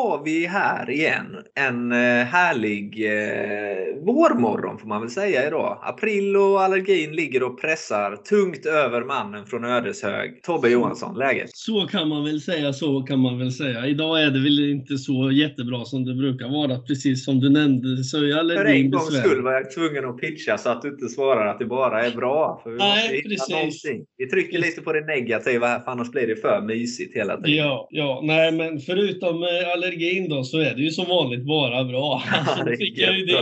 var vi här igen. En eh, härlig eh, vårmorgon får man väl säga idag. April och allergin ligger och pressar tungt över mannen från Ödeshög. Tobbe Johansson, läget? Så kan man väl säga, så kan man väl säga. Idag är det väl inte så jättebra som det brukar vara. Precis som du nämnde så är allergin För en gångs skull var jag tvungen att pitcha så att du inte svarar att det bara är bra. För vi Nej, precis. Vi trycker lite på det negativa här för annars blir det för mysigt hela tiden. Ja, ja. Nej, men förutom eh, allergin då så är det ju som vanligt bara bra. Ja, det är så fick jag ju dit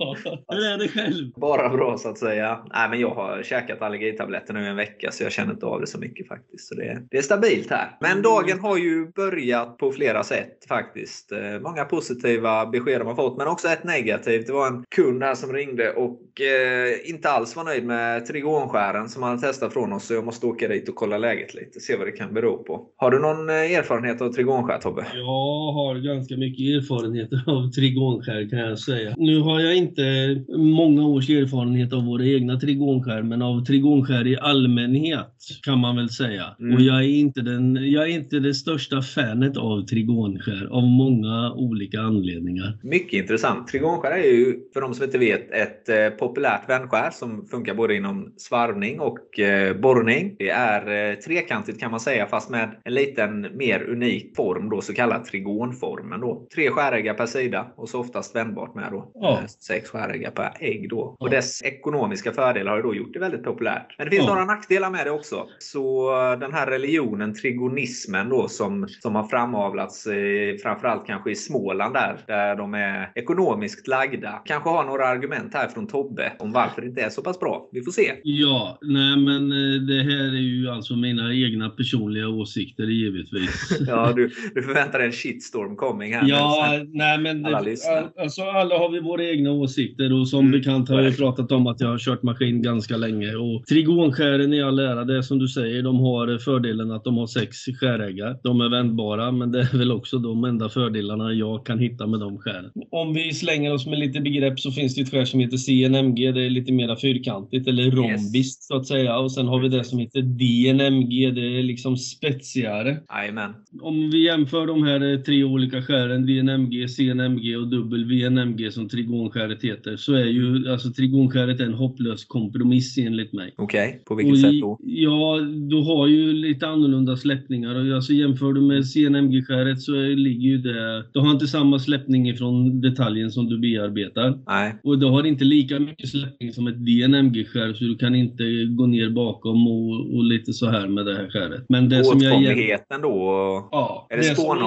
också. Hur är det själv? Bara bra så att säga. Nej, men jag har käkat allergitabletter nu i en vecka så jag känner inte av det så mycket faktiskt. Så det, det är stabilt här. Men dagen har ju börjat på flera sätt faktiskt. Eh, Många positiva besked de har fått men också ett negativt. Det var en kund här som ringde och eh, inte alls var nöjd med trigonskären som han testat från oss så jag måste åka dit och kolla läget lite. Se vad det kan bero på. Har du någon eh, erfarenhet av trigonskär Tobbe? Jag har ganska mycket erfarenheter av trigonskär kan jag säga. Nu har jag inte många års erfarenhet av våra egna trigonskär, men av trigonskär i allmänhet kan man väl säga. Mm. Och jag är, inte den, jag är inte det största fanet av trigonskär av många olika anledningar. Mycket intressant. Trigonskär är ju, för de som inte vet, ett eh, populärt vändskär som funkar både inom svarvning och eh, borrning. Det är eh, trekantigt kan man säga, fast med en liten mer unik form, då, så kallad trigonformen. Då. Tre skäräggar per sida och så oftast vändbart med då. Ja. Eh, Sex skäräggar per ägg då. Och Ja. dess ekonomiska fördelar har ju då gjort det väldigt populärt. Men det finns Ja. några nackdelar med det också. Så eh, den här religionen, trigonismen då, som, som har framavlats eh, framförallt kanske i Småland där, där de är ekonomiskt lagda. Kanske har några argument här från Tobbe om varför det inte är så pass bra. Vi får se. Ja, nej men eh, det här är ju alltså mina egna personliga åsikter givetvis. Ja, du, du förväntar dig en shitstorm coming här. Ja, nej men Alla det, alltså alla har vi våra egna åsikter och som Mm, bekant har jag det. pratat om att jag har kört maskin ganska länge. Och trigonskären i all ära, det är som du säger, de har fördelen att de har sex skäräggar. De är vändbara, men det är väl också de enda fördelarna jag kan hitta med de skären. Om vi slänger oss med lite begrepp så finns det ett skär som heter CNMG, det är lite mera fyrkantigt eller rombiskt så att säga. Och sen har vi det som heter DNMG, det är liksom spetsigare. Jajamän. Om vi jämför de här eh, tre olika skären, VNMG, CNMG och WNMG som trigonskäret heter, så är ju alltså trigonskäret en hopplös kompromiss enligt mig. Okej, på vilket Och sätt i- då? Ja, du har ju lite annorlunda släppningar. Och Alltså jämför du med CNMG-skäret så ligger ju det... Du har inte samma släppning ifrån detaljen som du bearbetar. Nej. Och du har inte lika mycket släppning som ett DNMG-skär så du kan inte gå ner bakom och, och lite så här med det här skäret. Men det som jag... Åtkomligheten då? Ja, Är det, som jag-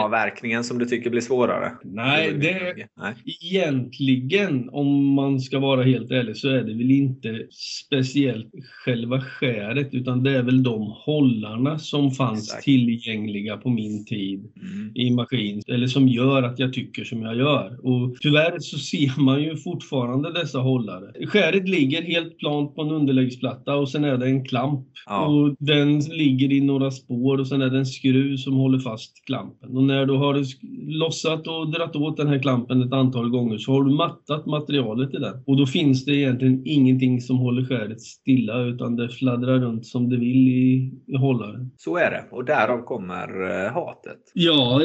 spånavverkningen som du tycker blir svårare? Nej, det, Nej. Egentligen, om man ska vara helt ärlig, så är det väl inte speciellt själva skäret, utan det är väl de hållarna som fanns Exakt. tillgängliga på min tid Mm. i maskin, eller som gör att jag tycker som jag gör. Och tyvärr så ser man ju fortfarande dessa hållare. Skäret ligger helt plant på en underläggsplatta och sen är det en klamp. Ja. Och den ligger i några spår och sen är det en skruv som håller fast klampen. Och när du har sk- lossat och dratt åt den här klampen ett antal gånger så har du mattat materialet i den. Och då finns det egentligen ingenting som håller skäret stilla utan det fladdrar runt som det vill i, i hållaren. Så är det. Och därav kommer eh, hatet. Ja,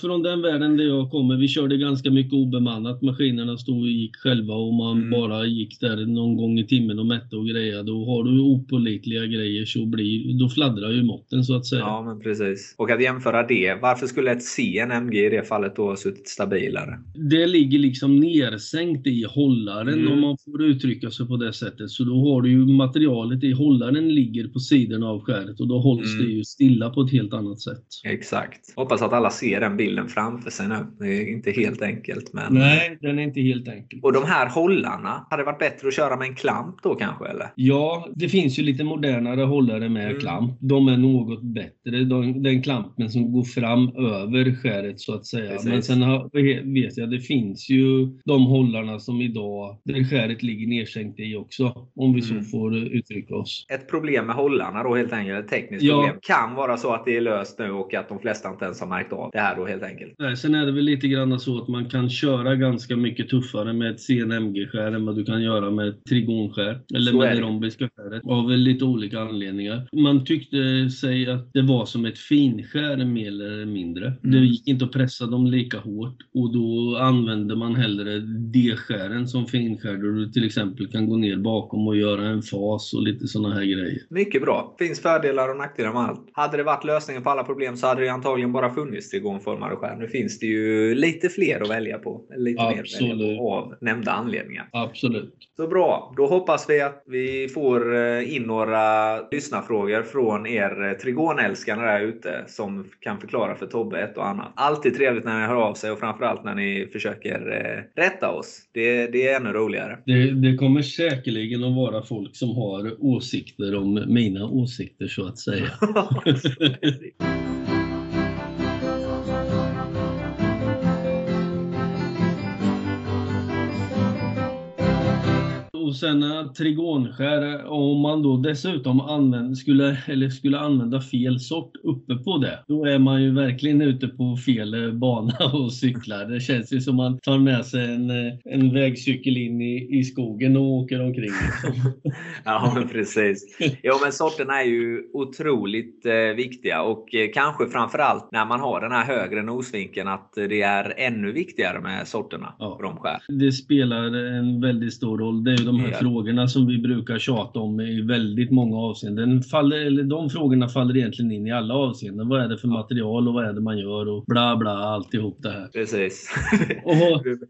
från den världen där jag kommer. Vi körde ganska mycket obemannat. Maskinerna stod och gick själva och man Mm. bara gick där någon gång i timmen och mätte och grejade. Och har du opålitliga grejer så blir, då fladdrar ju måtten så att säga. Ja, men precis. Och att jämföra det. Varför skulle ett CNMG i det fallet då ha suttit stabilare? Det ligger liksom nersänkt i hållaren Mm. om man får uttrycka sig på det sättet. Så då har du ju materialet i hållaren ligger på sidorna av skäret och då hålls Mm. det ju stilla på ett helt annat sätt. Exakt. Hoppas att alla ser den bilden framför sig nu. Det är inte helt enkelt. Men... Nej, den är inte helt enkel. Och de här hållarna, hade det varit bättre att köra med en klamp då kanske? Eller? Ja, det finns ju lite modernare hållare med Mm. klamp. De är något bättre. De, den klampen som går fram över skäret så att säga. Precis. Men sen har, vet jag, det finns ju de hållarna som idag, där skäret ligger nedsänkt i också. Om vi så Mm. får eh, uttrycka oss. Ett problem med hållarna då helt enkelt, ett tekniskt Ja. problem. Kan vara så att det är löst nu och att de flesta inte ens har märkt av det här då helt enkelt. Nej, sen är det väl lite grann så att man kan köra ganska mycket tuffare med ett CNMG-skär än vad du kan göra med ett trigonskär. Eller Så med det. det rombiska skäret. Av lite olika anledningar. Man tyckte sig att det var som ett finskär mer eller mindre. Det Mm. gick inte att pressa dem lika hårt och då använde man hellre D-skären som finskär där du till exempel kan gå ner bakom och göra en fas och lite sådana här grejer. Mycket bra. Finns fördelar och nackdelar med allt. Hade det varit lösningen på alla problem så hade det antagligen bara funnits trigonformade skär. Nu finns det ju lite fler att välja på. Lite mer Absolut. på av nämnda anledningar. Absolut. Så bra. Då hoppas vi att vi får eh, in några lyssnarfrågor från er eh, trigonälskare där ute som kan förklara för Tobbe ett och annat. Alltid trevligt när ni hör av sig och framförallt när ni försöker eh, rätta oss. Det, det är ännu roligare. Det, det kommer säkerligen att vara folk som har åsikter om mina åsikter så att säga. sen trigonskär, om man då dessutom använder, skulle, eller skulle använda fel sort uppe på det, då är man ju verkligen ute på fel eh, bana och cyklar. Det känns ju som man tar med sig en, eh, en vägcykel in i, i skogen och åker omkring. Liksom. Ja, men precis. Jo, men sorterna är ju otroligt eh, viktiga och eh, kanske framförallt när man har den här högre nosvinkeln att det är ännu viktigare med sorterna Ja. på de skär. Det spelar en väldigt stor roll. Det är ju de här. Frågorna som vi brukar tjata om i väldigt många avseenden. Faller, eller de frågorna faller egentligen in i alla avseenden. Vad är det för material och vad är det man gör och bla bla alltihop det här. Precis. Och,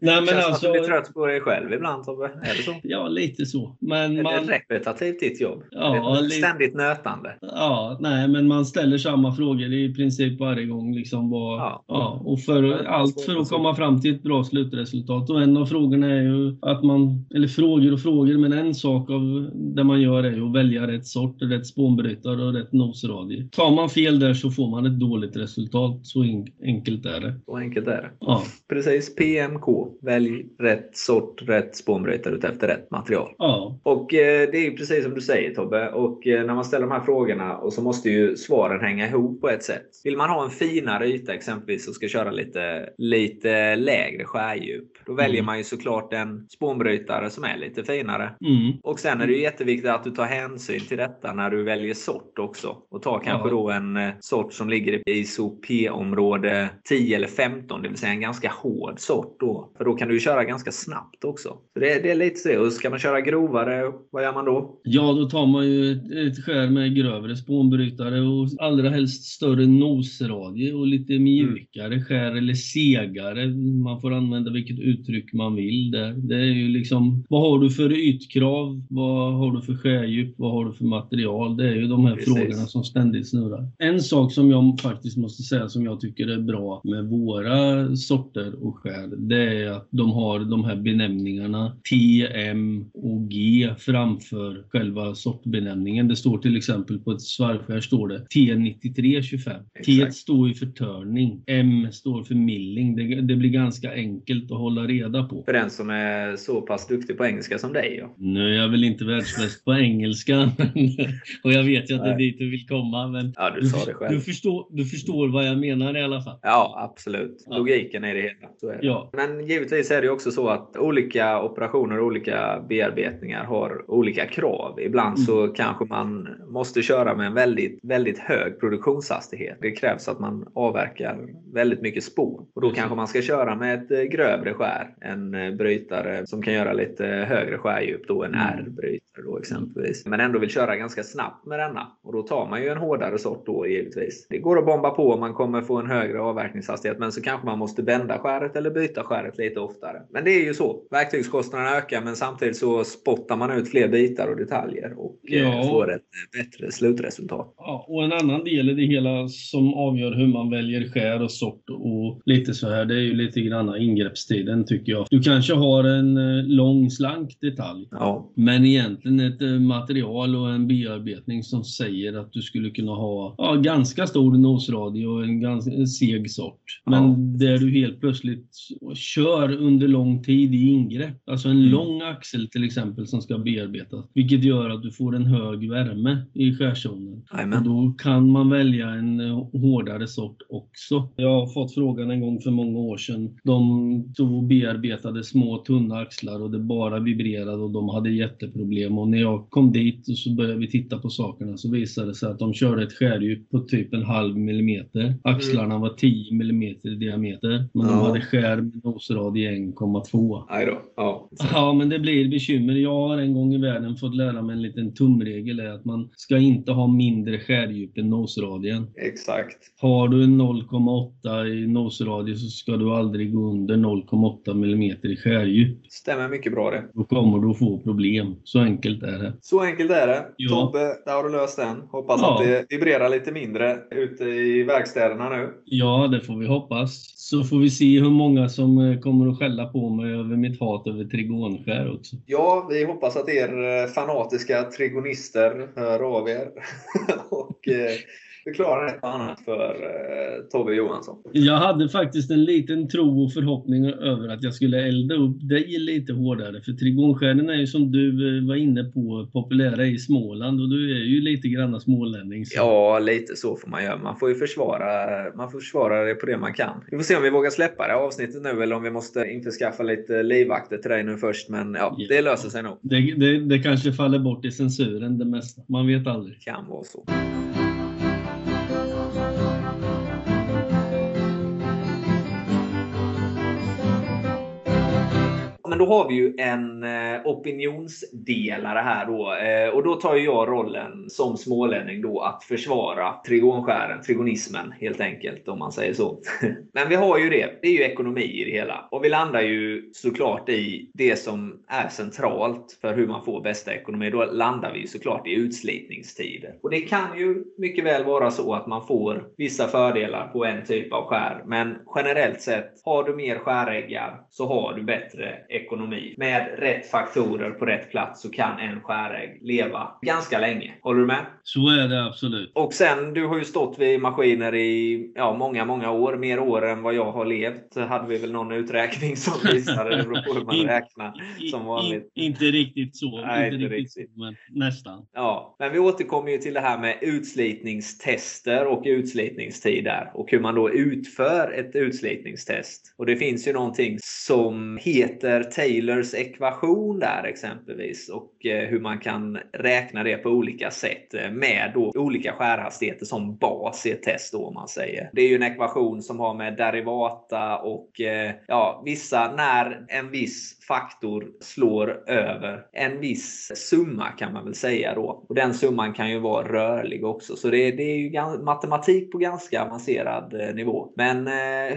nej men Känns alltså, som att du blir trött på dig själv ibland Tobbe? Är det så? ja lite så. Men Är man, det repetitivt ditt jobb? Ja, det Ständigt nötande? ja, nej men man ställer samma frågor i princip varje gång. Liksom vad, Ja. ja. och för, Ja, allt för att komma fram till ett bra slutresultat. Och en av frågorna är ju att man, eller frågor och frågor, men en sak av det man gör är att välja rätt sort, rätt spånbrytare och rätt nosradie. Tar man fel där så får man ett dåligt resultat. Så en- enkelt är det. Så enkelt är det. Ja, Precis. PMK. Välj rätt sort, rätt spånbrytare utefter rätt material. ja, Och eh, det är ju precis som du säger Tobbe. Och eh, när man ställer de här frågorna och så måste ju svaren hänga ihop på ett sätt. Vill man ha en finare yta exempelvis och ska köra lite, lite lägre skärdjup. Då väljer Mm. man ju såklart en spånbrytare som är lite finare. Mm, Och sen är det ju jätteviktigt att du tar hänsyn till detta när du väljer sort också. Och tar kanske Ja. då en eh, sort som ligger i ISO P-område 10 eller 15, det vill säga en ganska hård sort då. För då kan du köra ganska snabbt också. Så det, det är lite så. Och ska man köra grovare, vad gör man då? Ja, då tar man ju ett, skär med grövre spånbrytare och allra helst större nosradie och lite mjukare skär eller segare. Man får använda vilket uttryck man vill där. Det är ju liksom, vad har du för ytkrav? Vad har du för skärdjup? Vad har du för material? Det är ju de här Precis. frågorna som ständigt snurrar. En sak som jag faktiskt måste säga som jag tycker är bra med våra sorter och skär, det är att de har de här benämningarna T, M och G framför själva sortbenämningen. Det står till exempel på ett svarvskär står det T9325. T står ju för törning. M står för milling. Det, det blir ganska enkelt att hålla reda på. För den som är så pass duktig på engelska som dig. Ja. Nu är jag väl inte världsbäst på engelska och jag vet ju att det är Nej. dit du vill komma men Ja, du sa det du, själv. förstår, du förstår vad jag menar i alla fall. Ja, absolut. Ja. Logiken i det hela. Är det. Ja. Men givetvis är det också så att olika operationer och olika bearbetningar har olika krav. Ibland Mm. så kanske man måste köra med en väldigt, väldigt hög produktionshastighet. Det krävs att man avverkar väldigt mycket spår. Och då kanske man ska köra med ett eh, grövre skär. En eh, brytare som kan göra lite högre skärdjup då, en Mm. R-brytare då exempelvis. Men ändå vill köra ganska snabbt med denna. Och då tar man ju en hårdare sort då givetvis. Det går att bomba på om man kommer få en högre avverkningshastighet. Men så kanske man måste bända skäret eller byta skäret lite oftare. Men det är ju så. Verktygskostnaderna ökar men samtidigt så spottar man ut fler bitar och detaljer och eh, Ja. får ett eh, bättre slutresultat. Ja, och en annan del i det hela som avgör hur man väljer skär och sort och lite så här, det är ju lite grann ingreppstiden tycker jag. Du kanske har en eh, lång slank detalj detalj. Ja. Men egentligen ett eh, material och en bearbetning som säger att du skulle kunna ha ja, ganska stor nosradie och en ganska seg sort. Men Ja. där du helt plötsligt kör under lång tid i ingrepp. Alltså en Mm. lång axel till exempel som ska bearbetas. Vilket gör att du får en hög värme i skärzonen. Och då kan man välja en eh, hårdare sort också. Jag har fått frågan en gång för många år sedan. De och bearbetade små tunna axlar och det bara vibrerade och de hade jätteproblem. Och när jag kom dit och så började vi titta på sakerna så visade det sig att de körde ett skärdjup på typ en halv millimeter. Axlarna var 10 millimeter i diameter. Men de Ja. hade skär med nosradie 1,2. Aj då. Ja. Ja, men det blir bekymmer. Jag har en gång i världen fått lära mig en liten tumregel är att man ska inte ha mindre skärdjup än nosradien. Exakt. Har du en 0,8 i nosradie så ska du aldrig gå under 0,8 mm i skärdjup. Stämmer mycket bra det. Då kommer du att få problem. Så enkelt är det. Så enkelt är det. Ja. Tobbe, där har du löst den. Hoppas Ja. att det vibrerar lite mindre ute i verkstäderna nu. Ja, det får vi hoppas. Så får vi se hur många som eh, kommer att skälla på mig över mitt hat över trigonskär också. Ja, vi hoppas att er eh, fanatiska trigonister hör av er och eh, förklarar ett och annat för eh, Tobbe Johansson. Jag hade faktiskt en liten tro och förhoppning över att jag skulle elda upp dig lite hårdare. För trigonskären är ju som du eh, var inne på populära i Småland och du är ju lite grann smålänning. så- Ja, lite så får man göra. Man får ju försvara, man får försvara det på det man kan. Vi får se om vi vågar släppa det avsnittet nu eller om vi måste införskaffa lite livvakter till dig nu först. Men ja, Ja. det löser sig nog. Det, det, det kanske faller bort i censuren det mesta. Man vet aldrig. Kan vara så. Men då har vi ju en eh, opinionsdelare här då. Eh, och då tar ju jag rollen som smålänning då att försvara trigonskären, trigonismen helt enkelt om man säger så. Men vi har ju det. Det är ju ekonomi i det hela. Och vi landar ju såklart i det som är centralt för hur man får bästa ekonomi. Då landar vi ju såklart i utslitningstider. Och det kan ju mycket väl vara så att man får vissa fördelar på en typ av skär. Men generellt sett, har du mer skäräggar så har du bättre ekonomi. Med rätt faktorer på rätt plats så kan en skärägg leva ganska länge. Håller du med? Så är det absolut. Och sen, du har ju stått vid maskiner i ja, många, många år. Mer år än vad jag har levt. Hade vi väl någon uträkning som visade. Det beror på hur man räknar. Som vanligt. in- inte riktigt så. Nej, inte inte riktigt, riktigt. så, men nästan. Ja, men vi återkommer ju till det här med utslitningstester och utslitningstider och hur man då utför ett utslitningstest. Och det finns ju någonting som heter Taylors ekvation där exempelvis och eh, hur man kan räkna det på olika sätt eh, med då olika skärhastigheter som bas i ett test då om man säger. Det är ju en ekvation som har med derivata och eh, ja, vissa när en viss faktor slår över en viss summa kan man väl säga då. Och den summan kan ju vara rörlig också. Så det, det är ju matematik på ganska avancerad nivå. Men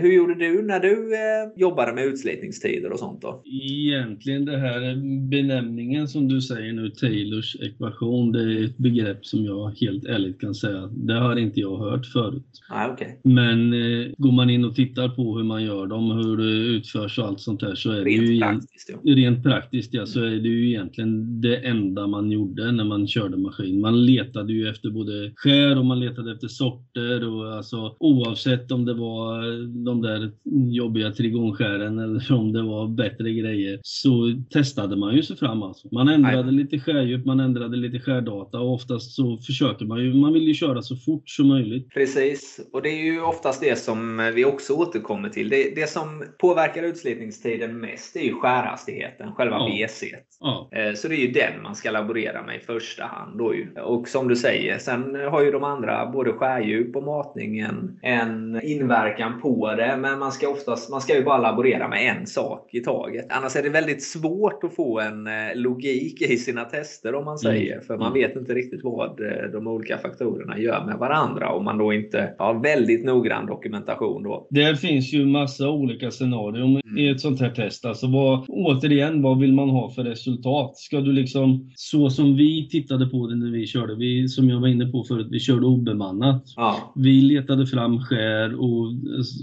hur gjorde du när du jobbade med utslitningstider och sånt då? Egentligen det här benämningen som du säger nu, Taylors ekvation, det är ett begrepp som jag helt ärligt kan säga, det har inte jag hört förut. Nej, okej. Men eh, går man in och tittar på hur man gör dem, hur det utförs och allt sånt där så är det ju Rent praktiskt. Ja. Rent praktiskt ja, så är det ju egentligen det enda man gjorde när man körde maskin. Man letade ju efter både skär och man letade efter sorter och alltså oavsett om det var de där jobbiga trigonskären eller om det var bättre grejer så testade man ju sig fram alltså. Man ändrade Jajamän. lite skärdjup, man ändrade lite skärdata och oftast så försöker man ju, man vill ju köra så fort som möjligt. Precis, och det är ju oftast det som vi också återkommer till. Det, det som påverkar utslitningstiden mest är ju skärhastigheten, själva Ja. BC. Ja, Eh, Så det är ju den man ska laborera med i första hand. Då ju. Och som du säger, sen har ju de andra, både skärdjup och matningen, en inverkan på det. Men man ska oftast, man ska ju bara laborera med en sak i taget. Annars är det väldigt svårt att få en eh, logik i sina tester om man säger. För man Mm. vet inte riktigt vad eh, de olika faktorerna gör med varandra. Om man då inte har väldigt noggrann dokumentation då. Där finns ju massa olika scenarion Mm. i ett sånt här test. Alltså vad, återigen, vad vill man ha för resultat? Ska du liksom, så som vi tittade på det när vi körde, vi, som jag var inne på förut, vi körde obemannat. Ja, Vi letade fram skär och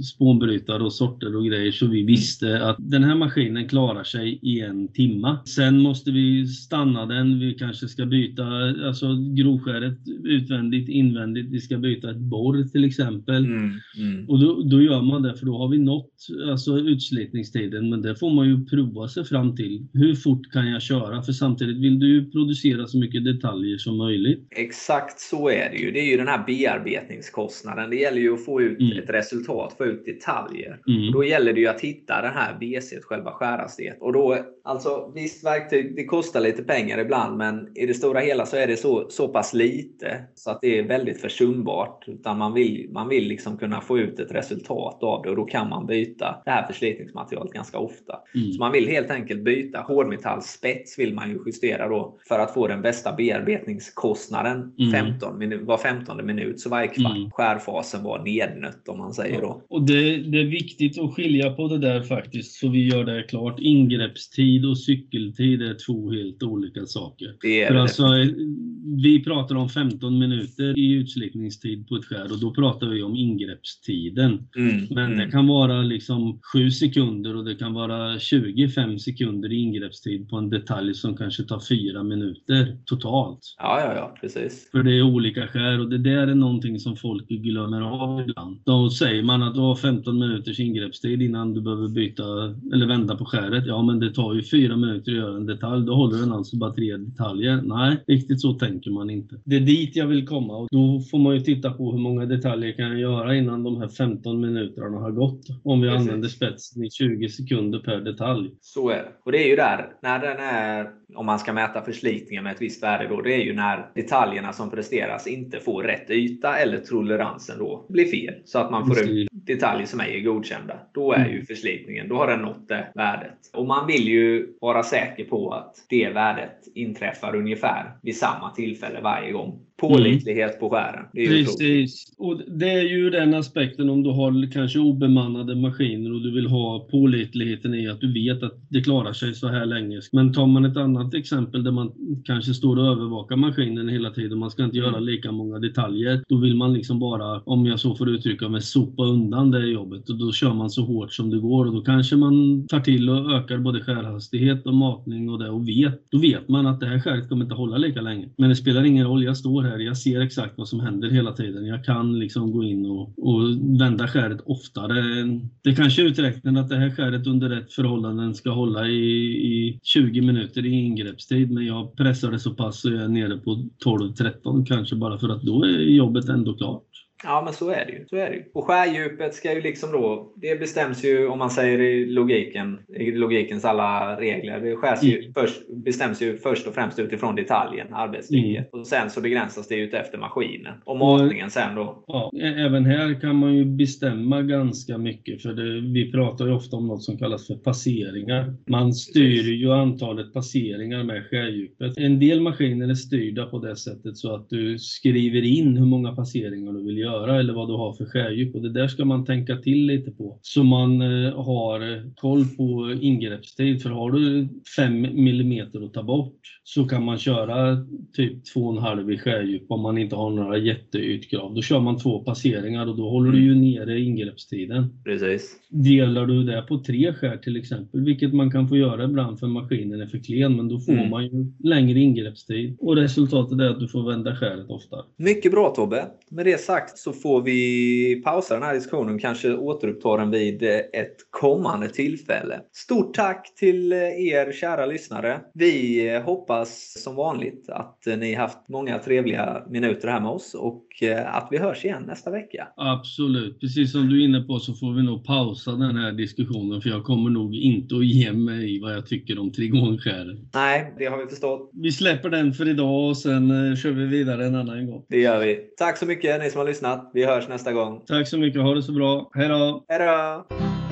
spånbrytare och sorter och grejer så vi visste att den här maskinen klarar klarar sig i en timma. Sen måste vi stanna den. Vi kanske ska byta alltså grovskäret utvändigt, invändigt. Vi ska byta ett borr till exempel. Mm, mm. Och då, då gör man det för då har vi nått alltså, utslitningstiden. Men det får man ju prova sig fram till. Hur fort kan jag köra? För samtidigt vill du ju producera så mycket detaljer som möjligt. Exakt så är det ju. Det är ju den här bearbetningskostnaden. Det gäller ju att få ut Mm. ett resultat, få ut detaljer. Mm. Då gäller det ju att hitta den här BC, själva skärhastigheten. Och då, alltså visst verktyg, det kostar lite pengar ibland, men i det stora hela så är det så, så pass lite så att det är väldigt försumbart. Utan man vill, man vill liksom kunna få ut ett resultat av det och då kan man byta det här förslitningsmaterialet ganska ofta. Mm. Så man vill helt enkelt byta hårdmetallspets vill man ju justera då för att få den bästa bearbetningskostnaden Mm. 15 minu- var 15 minut. Så varje kvart Mm. skärfasen var nednött om man säger då. Och det, det är viktigt att skilja på det där faktiskt, så vi gör det klart. Ingreppstid och cykeltid är två helt olika saker. Det är För det. alltså, vi pratar om 15 minuter i utslitningstid på ett skär och då pratar vi om ingreppstiden. Mm, Men mm. det kan vara liksom 7 sekunder och det kan vara 25 sekunder i ingreppstid på en detalj som kanske tar 4 minuter totalt. Ja, ja, ja, precis. För det är olika skär och det där är någonting som folk glömmer av ibland. Då säger man att du har 15 minuters ingreppstid innan du behöver byta eller vända på skäret. Ja, men det tar ju 4 minuter att göra en detalj. Då håller den alltså bara tre detaljer. Nej, riktigt så tänker man inte. Det är dit jag vill komma och då får man ju titta på hur många detaljer kan jag göra innan de här 15 minuterna har gått. Om vi Precis. använder spetsen i 20 sekunder per detalj. Så är det. Och det är ju där, när den är, om man ska mäta förslitningen med ett visst värde då, det är ju när detaljerna som presteras inte får rätt yta eller toleransen då blir fel. Så att man får ut detaljer som ej är godkända. Då är ju Mm. förslitningen, då har den nått det värdet. Och man vill ju vara säker på att det värdet inträffar ungefär vid samma tillfälle varje gång. Pålitlighet på skären. Precis. Och det är ju den aspekten om du har kanske obemannade maskiner och du vill ha pålitligheten i att du vet att det klarar sig så här länge. Men tar man ett annat exempel där man kanske står och övervakar maskinen hela tiden, man ska inte göra Mm. lika många detaljer. Då vill man liksom bara, om jag så får uttrycka mig, sopa undan det jobbet och då kör man så hårt som det går och då kanske man tar till och ökar både skärhastighet och matning och det och vet, då vet man att det här skäret kommer inte hålla lika länge. Men det spelar ingen roll, jag står här, jag ser exakt vad som händer hela tiden. Jag kan liksom gå in och, och vända skäret oftare. Det kanske är uträknat att det här skäret under rätt förhållanden ska hålla i, i 20 minuter i ingreppstid men jag pressar det så pass så jag är nere på 12-13 kanske bara för att då är jobbet ändå klart. Ja, men så är det ju. Så är det ju. Och skärdjupet ska ju liksom då, det bestäms ju om man säger i logiken, i logikens alla regler. Det skärs ju Mm. först, bestäms ju först och främst utifrån detaljen, arbetsstycket. Och sen så begränsas det ut efter maskinen. Och matningen sen då. Ja, även här kan man ju bestämma ganska mycket för det, vi pratar ju ofta om något som kallas för passeringar. Man styr ju antalet passeringar med skärdjupet. En del maskiner är styrda på det sättet så att du skriver in hur många passeringar du vill göra eller vad du har för skärdjup och det där ska man tänka till lite på. Så man eh, har eh, koll på ingreppstid för har du 5 mm att ta bort så kan man köra typ 2,5 i skärdjup om man inte har några jätteytkrav. Då kör man två passeringar och då håller du ju nere ingreppstiden. Precis. Delar du det på tre skär till exempel, vilket man kan få göra ibland för maskinen är för klen, men då får Mm. man ju längre ingreppstid. Och resultatet är att du får vända skäret oftare. Mycket bra Tobbe. Med det sagt så får vi pausa den här diskussionen kanske återuppta den vid ett kommande tillfälle. Stort tack till er kära lyssnare. Vi hoppas som vanligt att ni haft många trevliga minuter här med oss och eh, att vi hörs igen nästa vecka. Absolut. Precis som du är inne på så får vi nog pausa den här diskussionen för jag kommer nog inte att ge mig vad jag tycker om trigonskären. Nej, det har vi förstått. Vi släpper den för idag och sen eh, kör vi vidare en annan gång. Det gör vi. Tack så mycket ni som har lyssnat. Vi hörs nästa gång. Tack så mycket. Ha det så bra. Hej då! Hej då!